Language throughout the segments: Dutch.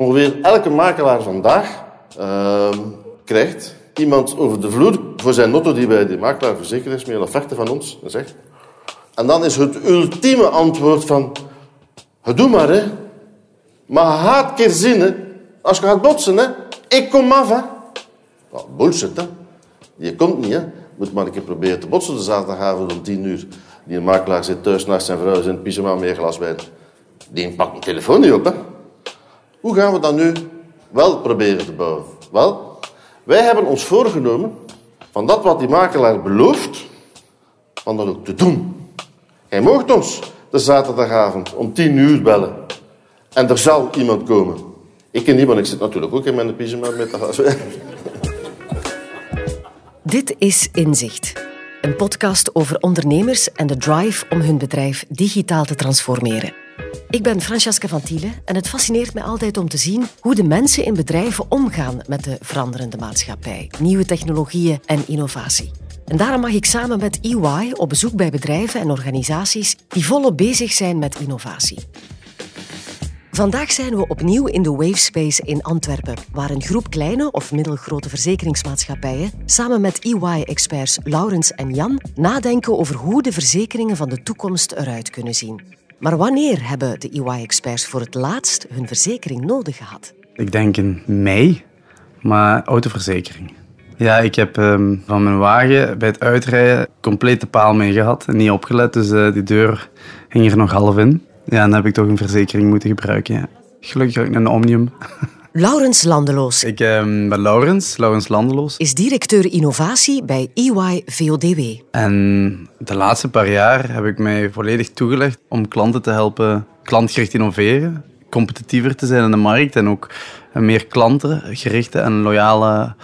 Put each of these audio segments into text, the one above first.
Ongeveer elke makelaar vandaag uh, krijgt iemand over de vloer voor zijn auto die bij die makelaar verzekerd is met een offerte van ons zegt. En dan is het ultieme antwoord van, doe maar hè. Maar haat keer zin Als je gaat botsen hè. Ik kom af hè. bullshit hè. Je komt niet hè. Moet maar een keer proberen te botsen de zaterdagavond om tien uur. Die makelaar zit thuis naast zijn vrouw in pyjama met glas wijn. Die pakt een telefoon niet op hè. Hoe gaan we dat nu wel proberen te bouwen? Wel, wij hebben ons voorgenomen van dat wat die makelaar belooft, van dat ook te doen. Hij mocht ons de zaterdagavond om tien uur bellen. En er zal iemand komen. Ik ken niemand, ik zit natuurlijk ook in mijn pyjama met de Dit is Inzicht. Een podcast over ondernemers en de drive om hun bedrijf digitaal te transformeren. Ik ben Francesca van Thielen en het fascineert mij altijd om te zien hoe de mensen in bedrijven omgaan met de veranderende maatschappij, nieuwe technologieën en innovatie. En daarom mag ik samen met EY op bezoek bij bedrijven en organisaties die volop bezig zijn met innovatie. Vandaag zijn we opnieuw in de Wavespace in Antwerpen, waar een groep kleine of middelgrote verzekeringsmaatschappijen samen met EY-experts Laurens en Jan nadenken over hoe de verzekeringen van de toekomst eruit kunnen zien. Maar wanneer hebben de EY-experts voor het laatst hun verzekering nodig gehad? Ik denk in mei, maar autoverzekering. Ja, ik heb ehm, van mijn wagen bij het uitrijden compleet de paal mee gehad en niet opgelet, dus uh, die deur hing er nog half in. Ja, dan heb ik toch een verzekering moeten gebruiken. Gelukkig ook een Omnium. Laurens Landeloos. Ik ehm, ben Laurens, Laurens Landeloos. Is directeur innovatie bij EY VODW. En de laatste paar jaar heb ik mij volledig toegelegd om klanten te helpen klantgericht innoveren, competitiever te zijn in de markt en ook een meer klantengerichte en loyale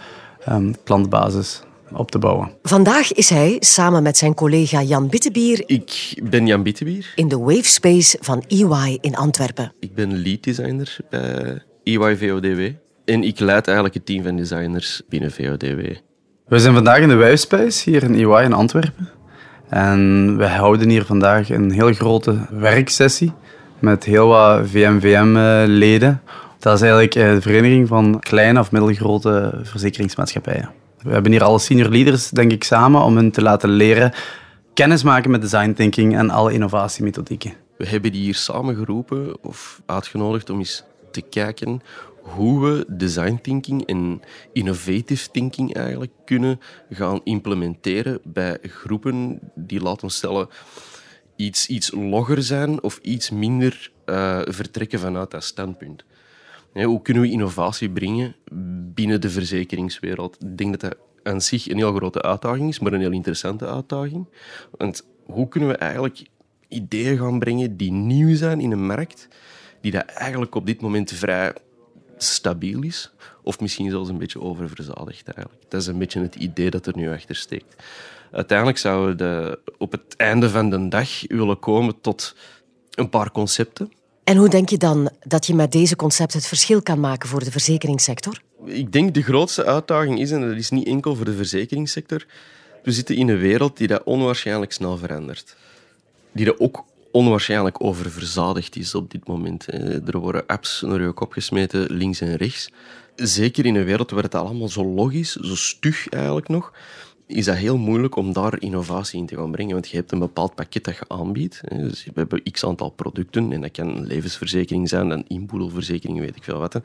um, klantbasis op te bouwen. Vandaag is hij samen met zijn collega Jan Bittebier. Ik ben Jan Bittebier. In de Wavespace van EY in Antwerpen. Ik ben lead designer bij EY VODW. En ik leid eigenlijk het team van designers binnen VODW. We zijn vandaag in de Wijspace hier in EY in Antwerpen. En we houden hier vandaag een heel grote werksessie met heel wat VMVM-leden. Dat is eigenlijk de vereniging van kleine of middelgrote verzekeringsmaatschappijen. We hebben hier alle senior leaders, denk ik, samen om hen te laten leren kennis maken met design thinking en alle innovatiemethodieken. We hebben die hier samengeroepen of uitgenodigd om eens te kijken hoe we design thinking en innovative thinking eigenlijk kunnen gaan implementeren bij groepen die, laten we stellen, iets, iets logger zijn of iets minder uh, vertrekken vanuit dat standpunt. hoe kunnen we innovatie brengen binnen de verzekeringswereld? Ik denk dat dat aan zich een heel grote uitdaging is, maar een heel interessante uitdaging. Want hoe kunnen we eigenlijk ideeën gaan brengen die nieuw zijn in een markt, die dat eigenlijk op dit moment vrij stabiel is, of misschien zelfs een beetje oververzadigd eigenlijk. Dat is een beetje het idee dat er nu achter steekt. Uiteindelijk zouden we de, op het einde van de dag willen komen tot een paar concepten. En hoe denk je dan dat je met deze concepten het verschil kan maken voor de verzekeringssector? Ik denk de grootste uitdaging is, en dat is niet enkel voor de verzekeringssector, we zitten in een wereld die dat onwaarschijnlijk snel verandert. Die dat ook onwaarschijnlijk oververzadigd is op dit moment. Er worden apps naar je kop gesmeten, links en rechts. Zeker in een wereld waar het allemaal zo logisch, zo stug eigenlijk nog, is dat heel moeilijk om daar innovatie in te gaan brengen. Want je hebt een bepaald pakket dat je aanbiedt. Dus we hebben x aantal producten en dat kan een levensverzekering zijn, een inboedelverzekering, weet ik veel wat.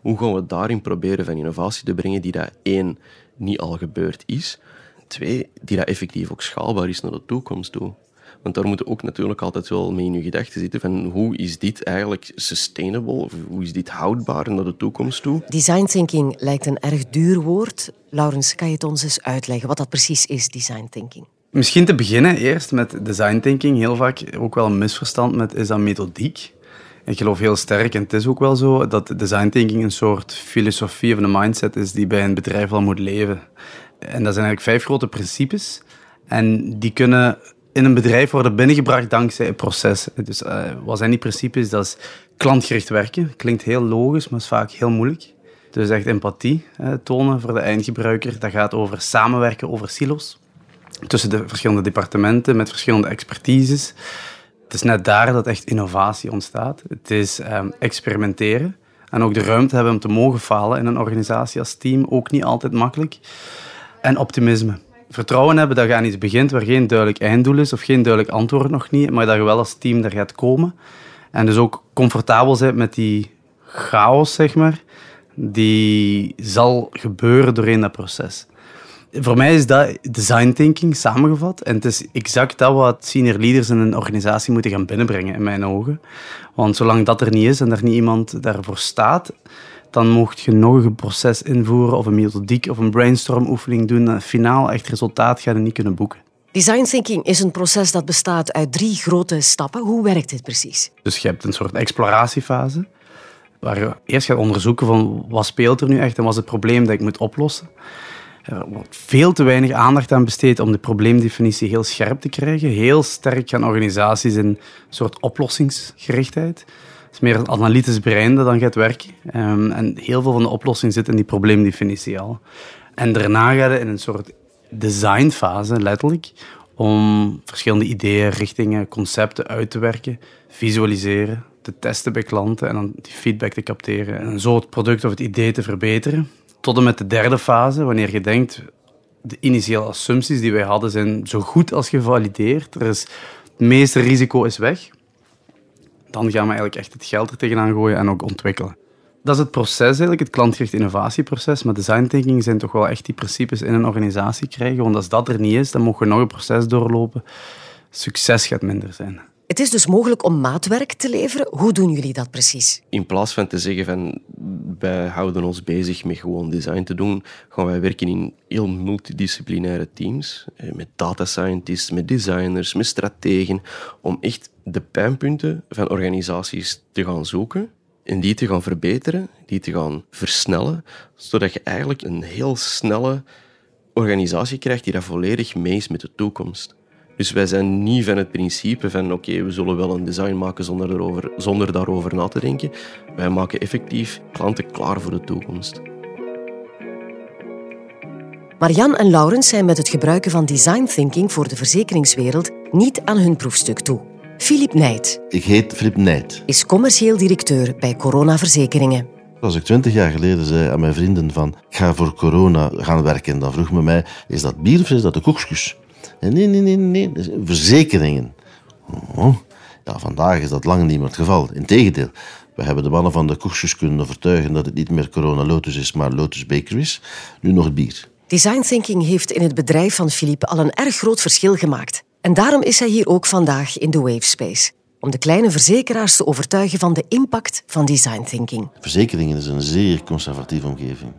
Hoe gaan we daarin proberen van innovatie te brengen die dat één, niet al gebeurd is, twee, die dat effectief ook schaalbaar is naar de toekomst toe. Want daar moeten ook natuurlijk altijd wel mee in je gedachten zitten van hoe is dit eigenlijk sustainable, of hoe is dit houdbaar naar de toekomst toe. Design thinking lijkt een erg duur woord. Laurens, kan je het ons eens uitleggen wat dat precies is, design thinking? Misschien te beginnen eerst met design thinking. Heel vaak ook wel een misverstand met is dat methodiek. Ik geloof heel sterk, en het is ook wel zo, dat design thinking een soort filosofie of een mindset is die bij een bedrijf wel moet leven. En dat zijn eigenlijk vijf grote principes. En die kunnen in een bedrijf worden binnengebracht dankzij een proces. Dus uh, wat zijn die principes? Dat is klantgericht werken. Klinkt heel logisch, maar is vaak heel moeilijk. Dus echt empathie tonen voor de eindgebruiker. Dat gaat over samenwerken over silo's. Tussen de verschillende departementen, met verschillende expertises. Het is net daar dat echt innovatie ontstaat. Het is um, experimenteren En ook de ruimte hebben om te mogen falen in een organisatie als team, ook niet altijd makkelijk. En optimisme. Vertrouwen hebben dat je aan iets begint waar geen duidelijk einddoel is of geen duidelijk antwoord nog niet, maar dat je wel als team daar gaat komen. En dus ook comfortabel zijn met die chaos, zeg maar, die zal gebeuren doorheen dat proces. Voor mij is dat design thinking samengevat. En het is exact dat wat senior leaders in een organisatie moeten gaan binnenbrengen, in mijn ogen. Want zolang dat er niet is en er niet iemand daarvoor staat, dan mocht je nog een proces invoeren of een methodiek of een brainstorm oefening doen. En finaal echt resultaat gaan je niet kunnen boeken. Design thinking is een proces dat bestaat uit drie grote stappen. Hoe werkt dit precies? Dus je hebt een soort exploratiefase, waar je eerst gaat onderzoeken van wat speelt er nu echt en wat is het probleem dat ik moet oplossen. Er wordt veel te weinig aandacht aan besteed om de probleemdefinitie heel scherp te krijgen. Heel sterk gaan organisaties in een soort oplossingsgerichtheid. Het is meer een analytisch brein dat dan gaat werken. Ehm, en heel veel van de oplossing zit in die probleemdefinitie al. En daarna gaat je in een soort designfase, letterlijk, om verschillende ideeën, richtingen, concepten uit te werken, visualiseren, te testen bij klanten en dan die feedback te capteren en zo het product of het idee te verbeteren. Tot en met de derde fase, wanneer je denkt, de initiële assumpties die wij hadden zijn zo goed als gevalideerd. Er is, het meeste risico is weg. Dan gaan we eigenlijk echt het geld er tegenaan gooien en ook ontwikkelen. Dat is het proces eigenlijk, het klantgericht innovatieproces. Maar design thinking zijn toch wel echt die principes in een organisatie krijgen. Want als dat er niet is, dan mogen we nog een proces doorlopen. Succes gaat minder zijn. Het is dus mogelijk om maatwerk te leveren. Hoe doen jullie dat precies? In plaats van te zeggen van wij houden ons bezig met gewoon design te doen, gaan wij werken in heel multidisciplinaire teams. eh, Met data scientists, met designers, met strategen. Om echt de pijnpunten van organisaties te gaan zoeken en die te gaan verbeteren, die te gaan versnellen, zodat je eigenlijk een heel snelle organisatie krijgt die dat volledig mee is met de toekomst. Dus wij zijn niet van het principe van oké, we zullen wel een design maken zonder, erover, zonder daarover na te denken. Wij maken effectief klanten klaar voor de toekomst. Marian en Laurens zijn met het gebruiken van design thinking voor de verzekeringswereld niet aan hun proefstuk toe. Filip Nijt Ik heet Filip Nijt. is commercieel directeur bij Corona Verzekeringen. Als ik twintig jaar geleden zei aan mijn vrienden van ik ga voor corona gaan werken, dan vroeg men mij, is dat bier of is dat de koekjes? Nee, nee, nee, nee, is verzekeringen. Oh, ja, vandaag is dat lang niet meer het geval. Integendeel, we hebben de mannen van de koekjes kunnen overtuigen dat het niet meer Corona Lotus is, maar Lotus Bakeries. Nu nog het bier. Design thinking heeft in het bedrijf van Philippe al een erg groot verschil gemaakt. En daarom is hij hier ook vandaag in de Wavespace. Om de kleine verzekeraars te overtuigen van de impact van design thinking. Verzekeringen is een zeer conservatieve omgeving.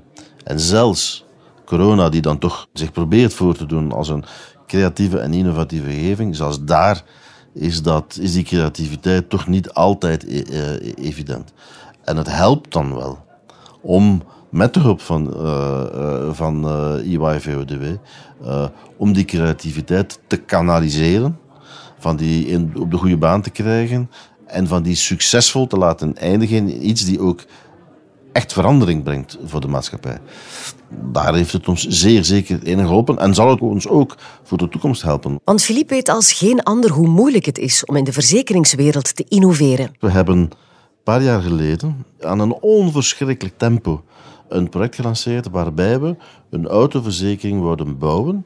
En zelfs corona, die dan toch zich probeert voor te doen als een creatieve en innovatieve omgeving, zelfs daar is, dat, is die creativiteit toch niet altijd e- eh, evident. En het helpt dan wel om met de hulp van, eh, van eh, om die creativiteit te kanaliseren, van die in, op de goede baan te krijgen en van die succesvol te laten eindigen in iets die ook echt verandering brengt voor de maatschappij. Daar heeft het ons zeer zeker in geholpen en zal het ons ook voor de toekomst helpen. Want Philippe weet als geen ander hoe moeilijk het is om in de verzekeringswereld te innoveren. We hebben een paar jaar geleden aan een onverschrikkelijk tempo een project gelanceerd waarbij we een autoverzekering wilden bouwen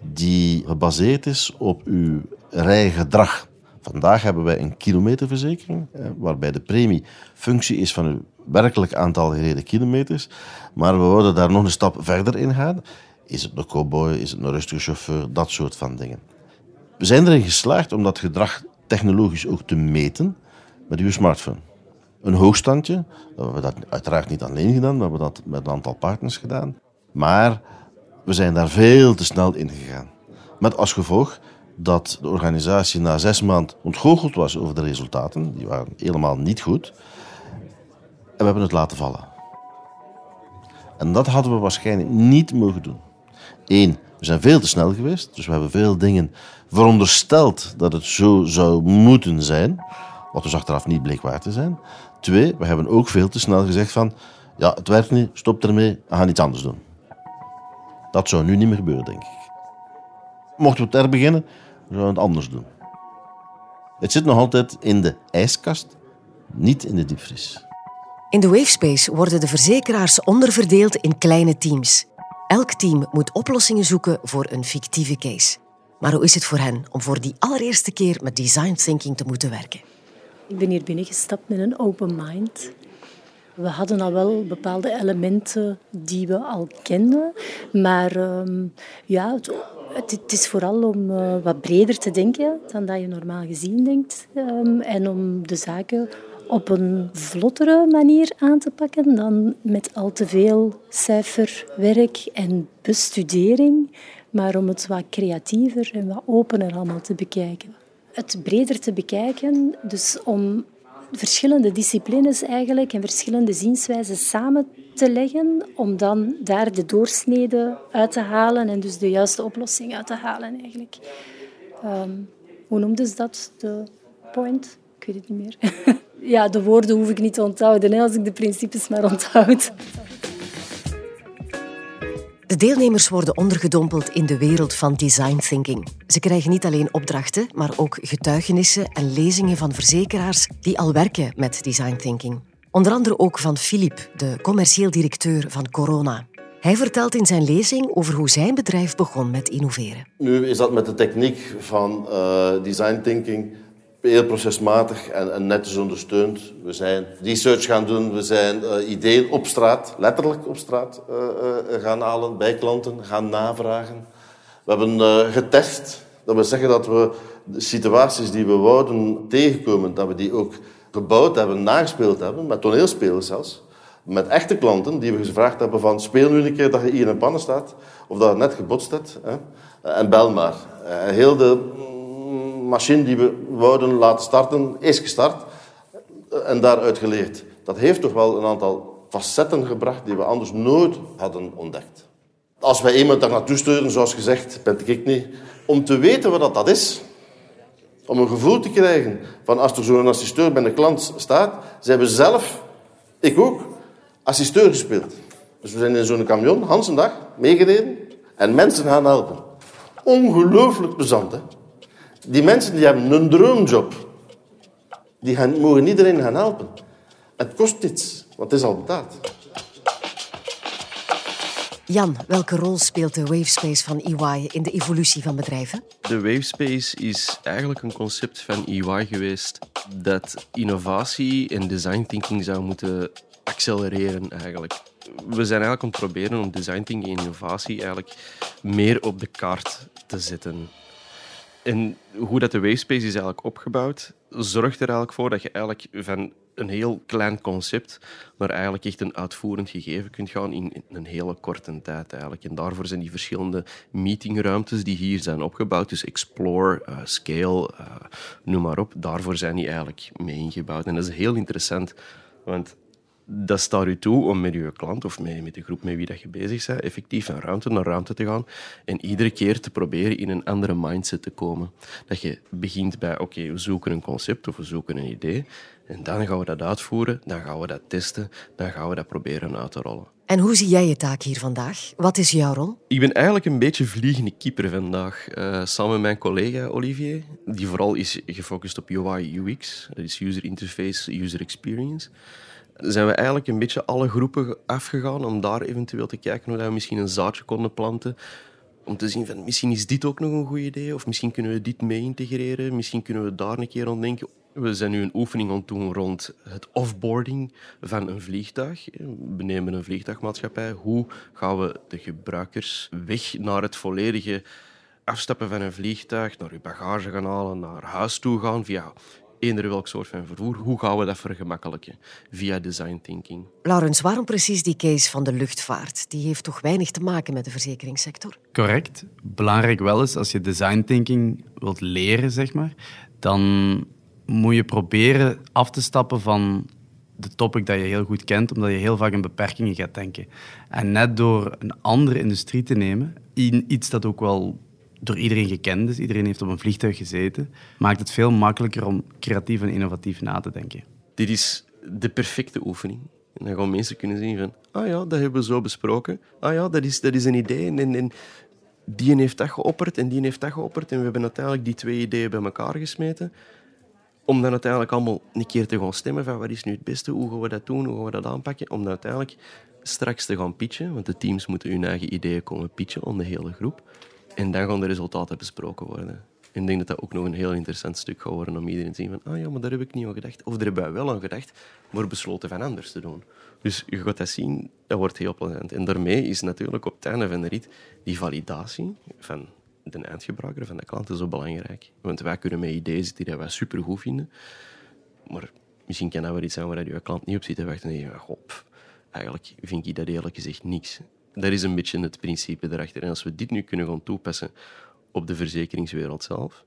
die gebaseerd is op uw rijgedrag. Vandaag hebben wij een kilometerverzekering, eh, waarbij de premie functie is van uw werkelijk aantal gereden kilometers. Maar we wilden daar nog een stap verder in gaan. Is het een cowboy, is het een rustige chauffeur, dat soort van dingen. We zijn erin geslaagd om dat gedrag technologisch ook te meten met uw smartphone. Een hoogstandje, we hebben dat uiteraard niet alleen gedaan, we hebben dat met een aantal partners gedaan. Maar we zijn daar veel te snel in gegaan. Met als gevolg dat de organisatie na zes maanden ontgoocheld was over de resultaten. Die waren helemaal niet goed. En we hebben het laten vallen. En dat hadden we waarschijnlijk niet mogen doen. Eén, we zijn veel te snel geweest. Dus we hebben veel dingen verondersteld dat het zo zou moeten zijn. Wat dus achteraf niet bleek waar te zijn. Twee, we hebben ook veel te snel gezegd van... Ja, het werkt niet, stop ermee, we gaan iets anders doen. Dat zou nu niet meer gebeuren, denk ik. Mochten we het er beginnen, zouden we het anders doen. Het zit nog altijd in de ijskast, niet in de diepvries. In de Wavespace worden de verzekeraars onderverdeeld in kleine teams. Elk team moet oplossingen zoeken voor een fictieve case. Maar hoe is het voor hen om voor die allereerste keer met design thinking te moeten werken? Ik ben hier binnengestapt met een open mind. We hadden al wel bepaalde elementen die we al kenden, maar ehm, ja, het, het, is vooral om uh, wat breder te denken dan dat je normaal gezien denkt um, en om de zaken op een vlottere manier aan te pakken dan met al te veel cijferwerk en bestudering, maar om het wat creatiever en wat opener allemaal te bekijken. Het breder te bekijken, dus om verschillende disciplines eigenlijk en verschillende zienswijzen samen te leggen om dan daar de doorsnede uit te halen en dus de juiste oplossing uit te halen eigenlijk. Um, hoe noemden ze dat? De point? Ik weet het niet meer. ja, de woorden hoef ik niet te onthouden hè, als ik de principes maar onthoud. De deelnemers worden ondergedompeld in de wereld van design thinking. Ze krijgen niet alleen opdrachten, maar ook getuigenissen en lezingen van verzekeraars die al werken met design thinking. Onder andere ook van Philippe, de commercieel directeur van Corona. Hij vertelt in zijn lezing over hoe zijn bedrijf begon met innoveren. Nu is dat met de techniek van uh, design thinking heel procesmatig en, en netjes ondersteund. We zijn research gaan doen, we zijn uh, ideeën op straat, letterlijk op straat, uh, gaan halen bij klanten, gaan navragen. We hebben getest. Dat wil zeggen dat we de situaties die we wouden tegenkomen, dat we die ook gebouwd hebben, nagespeeld hebben, met toneelspelers zelfs. Met echte klanten die we gevraagd hebben van speel nu een keer dat je hier in een pannen staat, of dat je net gebotst hebt, hè, en bel maar. heel de machine die we wouden laten starten, is gestart en daaruit geleerd. Dat heeft toch wel een aantal facetten gebracht die we anders nooit hadden ontdekt. Als wij iemand daar naartoe sturen, zoals gezegd, ben ik niet, om te weten wat dat is, om een gevoel te krijgen van als er zo'n assisteur bij een klant staat, zijn we zelf, ik ook, assisteur gespeeld. Dus we zijn in zo'n camion, Hans een dag, meegereden en mensen gaan helpen. Ongelooflijk plezant, hè? Die mensen die hebben een droomjob. Die gaan, mogen iedereen gaan helpen. Het kost iets, want het is al betaald. Jan, welke rol speelt de Wavespace van EY in de evolutie van bedrijven? De Wavespace is eigenlijk een concept van EY geweest dat innovatie en design thinking zou moeten accelereren eigenlijk. We zijn eigenlijk aan het proberen om design thinking en innovatie eigenlijk meer op de kaart te zetten. En hoe dat de Wavespace is eigenlijk opgebouwd, zorgt er eigenlijk voor dat je eigenlijk van een heel klein concept naar eigenlijk echt een uitvoerend gegeven kunt gaan in een hele korte tijd eigenlijk. En daarvoor zijn die verschillende meetingruimtes die hier zijn opgebouwd, dus Explore, uh, Scale, uh, noem maar op, daarvoor zijn die eigenlijk mee ingebouwd. En dat is heel interessant, want dat staat u toe om met uw klant of met, met de groep met wie dat je bezig bent, effectief van ruimte naar ruimte te gaan en iedere keer te proberen in een andere mindset te komen. Dat je begint bij, oké, we zoeken een concept of we zoeken een idee en dan gaan we dat uitvoeren, dan gaan we dat testen, dan gaan we dat proberen uit te rollen. En hoe zie jij je taak hier vandaag? Wat is jouw rol? Ik ben eigenlijk een beetje vliegende keeper vandaag. Uh, samen met mijn collega Olivier, die vooral is gefocust op UI UX, dat is user interface, user experience zijn we eigenlijk een beetje alle groepen afgegaan om daar eventueel te kijken hoe we misschien een zaadje konden planten. Om te zien van misschien is dit ook nog een goed idee, of misschien kunnen we dit mee integreren, misschien kunnen we daar een keer ontdenken. We zijn nu een oefening aan het doen rond het offboarding van een vliegtuig. We nemen een vliegtuigmaatschappij. Hoe gaan we de gebruikers weg naar het volledige afstappen van een vliegtuig, naar uw bagage gaan halen, naar huis toe gaan via eender welk soort van vervoer. Hoe gaan we dat vergemakkelijken via design thinking? Laurens, waarom precies die case van de luchtvaart? Die heeft toch weinig te maken met de verzekeringssector? Correct. Belangrijk wel is, als je design thinking wilt leren, zeg maar, dan moet je proberen af te stappen van de topic dat je heel goed kent, omdat je heel vaak in beperkingen gaat denken. En net door een andere industrie te nemen, iets dat ook wel door iedereen gekend is, iedereen heeft op een vliegtuig gezeten, maakt het veel makkelijker om creatief en innovatief na te denken. Dit is de perfecte oefening. En dan gaan mensen kunnen zien van, ah ja, dat hebben we zo besproken. Ah ja, dat is, dat is een idee. En, en die heeft dat geopperd en die heeft dat geopperd. En we hebben uiteindelijk die twee ideeën bij elkaar gesmeten. Om dan uiteindelijk allemaal een keer te gaan stemmen van wat is nu het beste, hoe gaan we dat doen, hoe gaan we dat aanpakken. Om dan uiteindelijk straks te gaan pitchen, want de teams moeten hun eigen ideeën komen pitchen om de hele groep. En dan gaan de resultaten besproken worden. En ik denk dat dat ook nog een heel interessant stuk gaat worden om iedereen te zien van ah ja, maar daar heb ik niet aan gedacht. Of daar hebben wij wel aan gedacht, maar besloten van anders te doen. Dus je gaat dat zien, dat wordt heel plezant. En daarmee is natuurlijk op het einde van de rit die validatie van de eindgebruiker, van de klanten, zo belangrijk. Want wij kunnen met ideeën zitten die wij supergoed vinden, maar misschien kan dat wel iets zijn waar je klant niet op zit te wachten en je denkt, eigenlijk vind ik dat eerlijk gezegd niks. Dat is een beetje het principe erachter. En als we dit nu kunnen gaan toepassen op de verzekeringswereld zelf,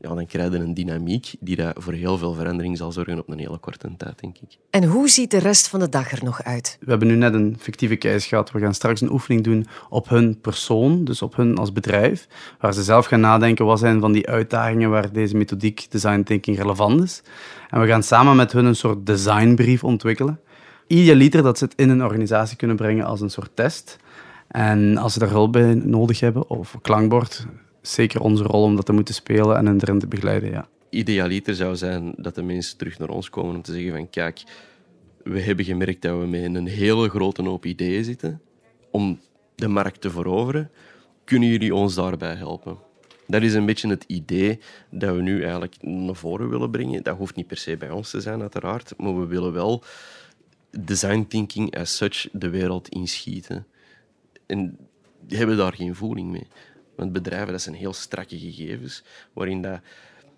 ja, dan krijg je een dynamiek die daar voor heel veel verandering zal zorgen op een hele korte tijd, denk ik. En hoe ziet de rest van de dag er nog uit? We hebben nu net een fictieve case gehad. We gaan straks een oefening doen op hun persoon, dus op hun als bedrijf, waar ze zelf gaan nadenken wat zijn van die uitdagingen waar deze methodiek design thinking relevant is. En we gaan samen met hun een soort designbrief ontwikkelen. Idealiter dat ze het in een organisatie kunnen brengen als een soort test. En als ze daar hulp bij nodig hebben, of klankbord, zeker onze rol om dat te moeten spelen en hen erin te begeleiden. Ja. Idealiter zou zijn dat de mensen terug naar ons komen om te zeggen van kijk, we hebben gemerkt dat we met een hele grote hoop ideeën zitten om de markt te veroveren. Kunnen jullie ons daarbij helpen? Dat is een beetje het idee dat we nu eigenlijk naar voren willen brengen. Dat hoeft niet per se bij ons te zijn, uiteraard, maar we willen wel design thinking as such de wereld inschieten. En hebben daar geen voeling mee. Want bedrijven, dat zijn heel strakke gegevens, waarin dat,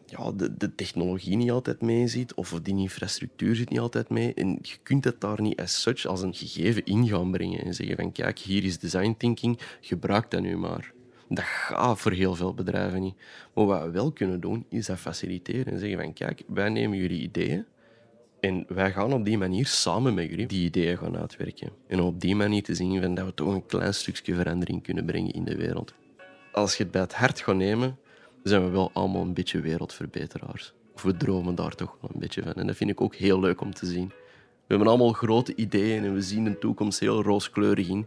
ja, de, technologie niet altijd mee zit, of die infrastructuur zit niet altijd mee. En je kunt het daar niet as such als een gegeven in gaan brengen en zeggen van kijk, hier is design thinking, gebruik dat nu maar. Dat gaat voor heel veel bedrijven niet. Maar wat we wel kunnen doen, is dat faciliteren en zeggen van kijk, wij nemen jullie ideeën en wij gaan op die manier samen met jullie die ideeën gaan uitwerken. En op die manier te zien van dat we toch een klein stukje verandering kunnen brengen in de wereld als je het bij het hart gaat nemen, zijn we wel allemaal een beetje wereldverbeteraars. Of we dromen daar toch wel een beetje van. En dat vind ik ook heel leuk om te zien. We hebben allemaal grote ideeën en we zien de toekomst heel rooskleurig in.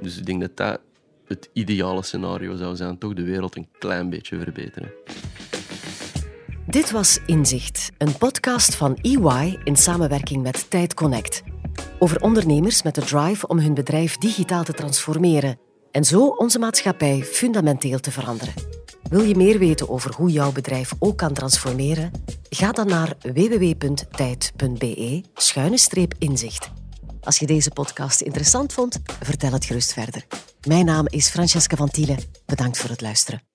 Dus ik denk dat dat het ideale scenario zou zijn. Toch de wereld een klein beetje verbeteren. Dit was Inzicht, een podcast van EY in samenwerking met Tijd Connect. Over ondernemers met de drive om hun bedrijf digitaal te transformeren en zo onze maatschappij fundamenteel te veranderen. Wil je meer weten over hoe jouw bedrijf ook kan transformeren? Ga dan naar www.tijd.be-inzicht. Als je deze podcast interessant vond, vertel het gerust verder. Mijn naam is Francesca van Tiele. Bedankt voor het luisteren.